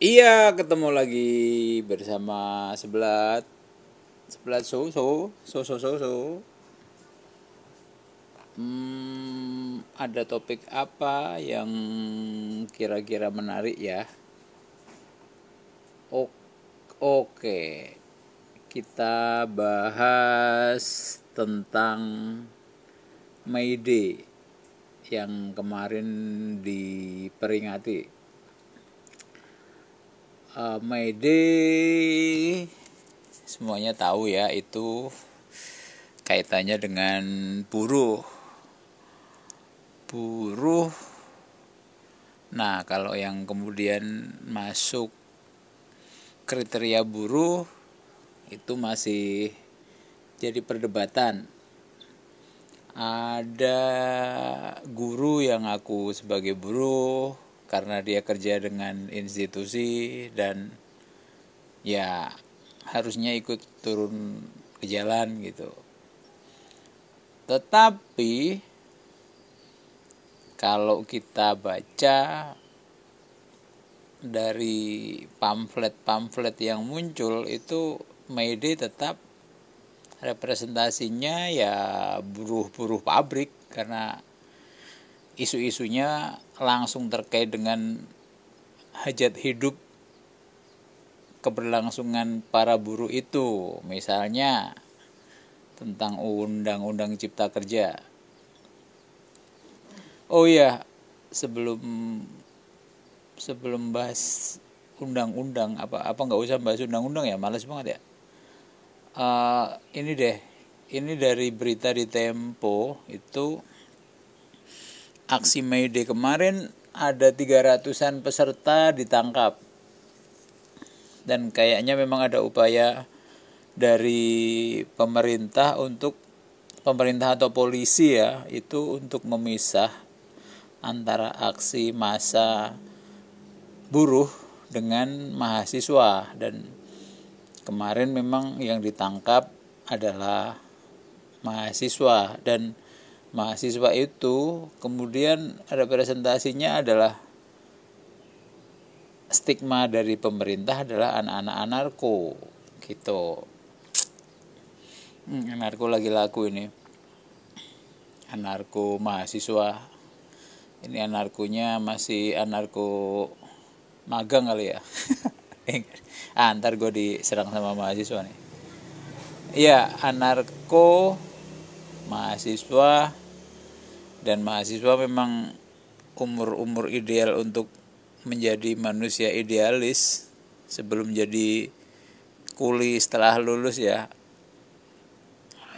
Iya, ketemu lagi bersama sebelat sebelat so so so so so so. Hmm, ada topik apa yang kira-kira menarik ya? O- Oke, kita bahas tentang May Day yang kemarin diperingati uh, semuanya tahu ya itu kaitannya dengan buruh. Buruh. Nah kalau yang kemudian masuk kriteria buruh itu masih jadi perdebatan. Ada guru yang aku sebagai buruh karena dia kerja dengan institusi dan ya harusnya ikut turun ke jalan gitu. Tetapi kalau kita baca dari pamflet-pamflet yang muncul itu Mayday tetap representasinya ya buruh-buruh pabrik karena isu-isunya langsung terkait dengan hajat hidup keberlangsungan para buruh itu. Misalnya tentang undang-undang cipta kerja. Oh iya sebelum sebelum bahas undang-undang apa apa nggak usah bahas undang-undang ya? Males banget ya? Uh, ini deh ini dari berita di Tempo itu aksi May Day kemarin ada 300-an peserta ditangkap. Dan kayaknya memang ada upaya dari pemerintah untuk pemerintah atau polisi ya, itu untuk memisah antara aksi massa buruh dengan mahasiswa dan kemarin memang yang ditangkap adalah mahasiswa dan mahasiswa itu kemudian representasinya adalah stigma dari pemerintah adalah anak-anak anarko gitu. Hmm, anarko lagi laku ini. Anarko mahasiswa. Ini anarkonya masih anarko magang kali ya. Ah, ntar gue diserang sama mahasiswa nih. Iya anarko mahasiswa dan mahasiswa memang umur-umur ideal untuk menjadi manusia idealis sebelum jadi kuli setelah lulus ya.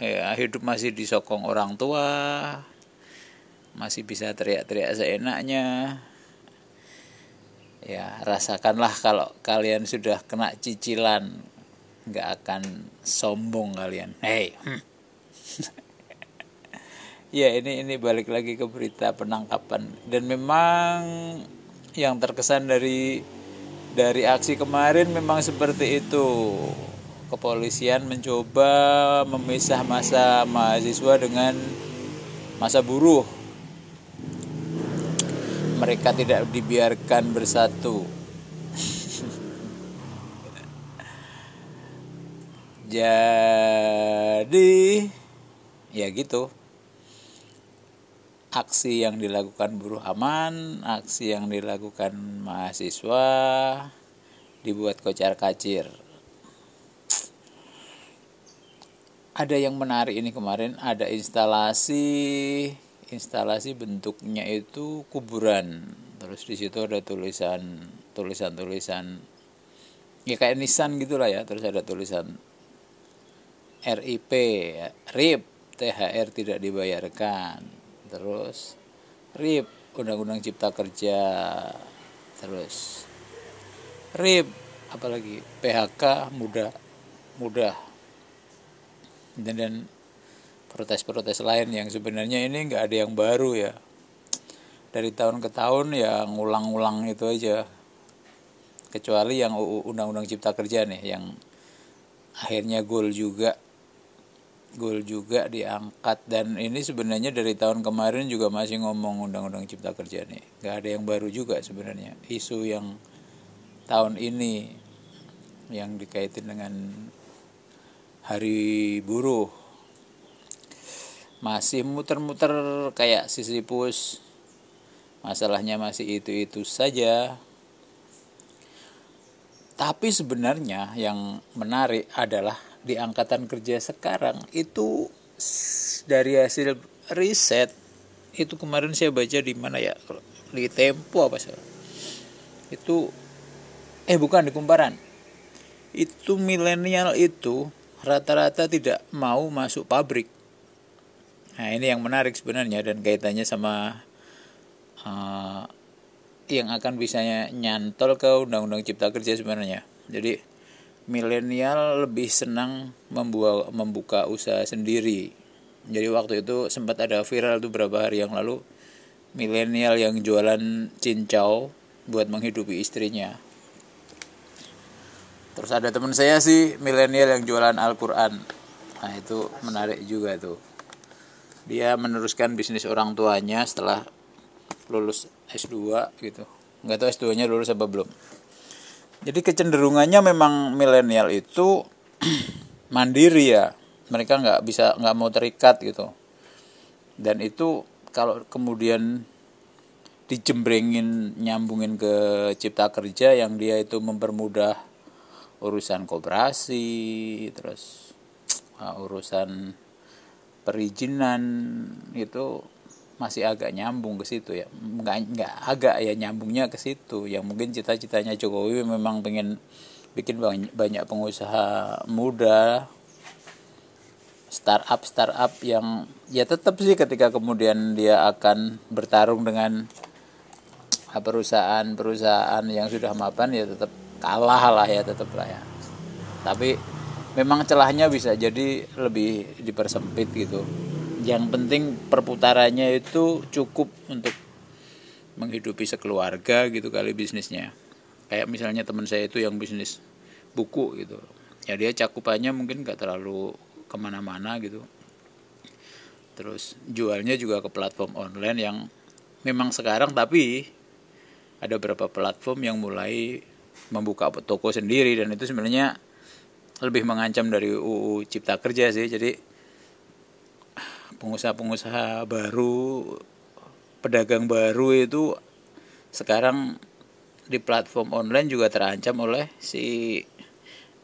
Ya hidup masih disokong orang tua masih bisa teriak-teriak seenaknya. Ya rasakanlah kalau kalian sudah kena cicilan nggak akan sombong kalian. Hei hmm. ya ini ini balik lagi ke berita penangkapan. Dan memang yang terkesan dari dari aksi kemarin memang seperti itu. Kepolisian mencoba memisah masa mahasiswa dengan masa buruh. Mereka tidak dibiarkan bersatu. Jadi ya gitu aksi yang dilakukan buruh aman, aksi yang dilakukan mahasiswa dibuat kocar kacir. Ada yang menarik ini kemarin, ada instalasi instalasi bentuknya itu kuburan. Terus di situ ada tulisan tulisan-tulisan ya kayak nisan gitulah ya. Terus ada tulisan RIP, RIP, THR tidak dibayarkan terus. RIP Undang-Undang Cipta Kerja terus. RIP apalagi? PHK mudah mudah. Dan dan protes-protes lain yang sebenarnya ini nggak ada yang baru ya. Dari tahun ke tahun ya ngulang-ngulang itu aja. Kecuali yang undang-undang cipta kerja nih yang akhirnya goal juga Gol juga diangkat. Dan ini sebenarnya dari tahun kemarin juga masih ngomong undang-undang cipta kerja nih. Nggak ada yang baru juga sebenarnya. Isu yang tahun ini yang dikaitin dengan hari buruh masih muter-muter kayak Sisyphus masalahnya masih itu-itu saja. Tapi sebenarnya yang menarik adalah di angkatan kerja sekarang itu dari hasil riset itu kemarin saya baca di mana ya di Tempo apa sih itu eh bukan di Kumparan. Itu milenial itu rata-rata tidak mau masuk pabrik. Nah ini yang menarik sebenarnya dan kaitannya sama uh, yang akan bisa nyantol ke undang-undang cipta kerja sebenarnya. Jadi milenial lebih senang membuat membuka usaha sendiri. Jadi waktu itu sempat ada viral tuh beberapa hari yang lalu milenial yang jualan cincau buat menghidupi istrinya. Terus ada teman saya sih milenial yang jualan Al-Qur'an. Nah, itu menarik juga tuh. Dia meneruskan bisnis orang tuanya setelah lulus S2 gitu. Nggak tahu S2-nya lulus apa belum. Jadi kecenderungannya memang milenial itu mandiri ya. Mereka nggak bisa nggak mau terikat gitu. Dan itu kalau kemudian dijembrengin nyambungin ke cipta kerja yang dia itu mempermudah urusan koperasi terus uh, urusan perizinan itu masih agak nyambung ke situ ya. Nggak nggak agak ya nyambungnya ke situ. Yang mungkin cita-citanya Jokowi memang pengen bikin banyak pengusaha muda startup startup yang ya tetap sih ketika kemudian dia akan bertarung dengan perusahaan-perusahaan yang sudah mapan ya tetap kalah lah ya tetap lah ya. Tapi memang celahnya bisa jadi lebih dipersempit gitu yang penting perputarannya itu cukup untuk menghidupi sekeluarga gitu kali bisnisnya. Kayak misalnya teman saya itu yang bisnis buku gitu. Ya dia cakupannya mungkin nggak terlalu ke mana-mana gitu. Terus jualnya juga ke platform online yang memang sekarang tapi ada beberapa platform yang mulai membuka toko sendiri dan itu sebenarnya lebih mengancam dari UU Cipta Kerja sih. Jadi pengusaha-pengusaha baru, pedagang baru itu sekarang di platform online juga terancam oleh si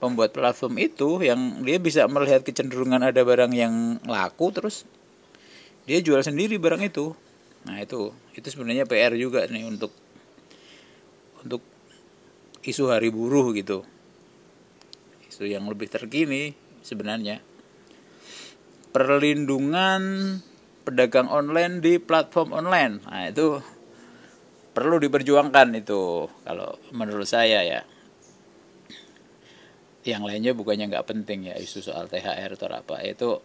pembuat platform itu yang dia bisa melihat kecenderungan ada barang yang laku terus dia jual sendiri barang itu. Nah, itu itu sebenarnya PR juga nih untuk untuk isu hari buruh gitu. Isu yang lebih terkini sebenarnya perlindungan pedagang online di platform online. Nah, itu perlu diperjuangkan itu kalau menurut saya ya. Yang lainnya bukannya nggak penting ya isu soal THR atau apa itu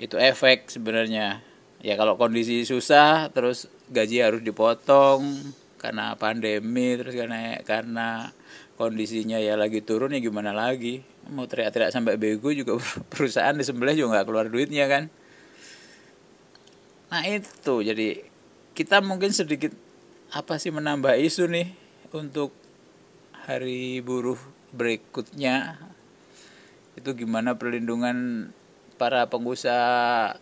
itu efek sebenarnya. Ya kalau kondisi susah terus gaji harus dipotong karena pandemi terus karena karena kondisinya ya lagi turun ya gimana lagi? Mau teriak-teriak sampai bego juga perusahaan di sebelah juga nggak keluar duitnya kan? Nah itu. Jadi kita mungkin sedikit apa sih menambah isu nih untuk hari buruh berikutnya. Itu gimana perlindungan para pengusaha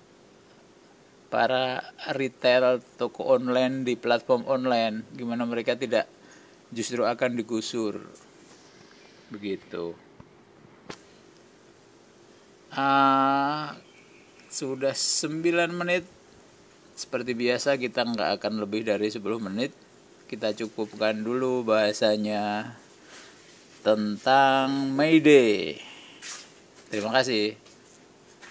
para retail toko online di platform online gimana mereka tidak justru akan digusur? Begitu. Uh, sudah 9 menit. Seperti biasa kita nggak akan lebih dari 10 menit. Kita cukupkan dulu bahasanya tentang Mayday terima kasih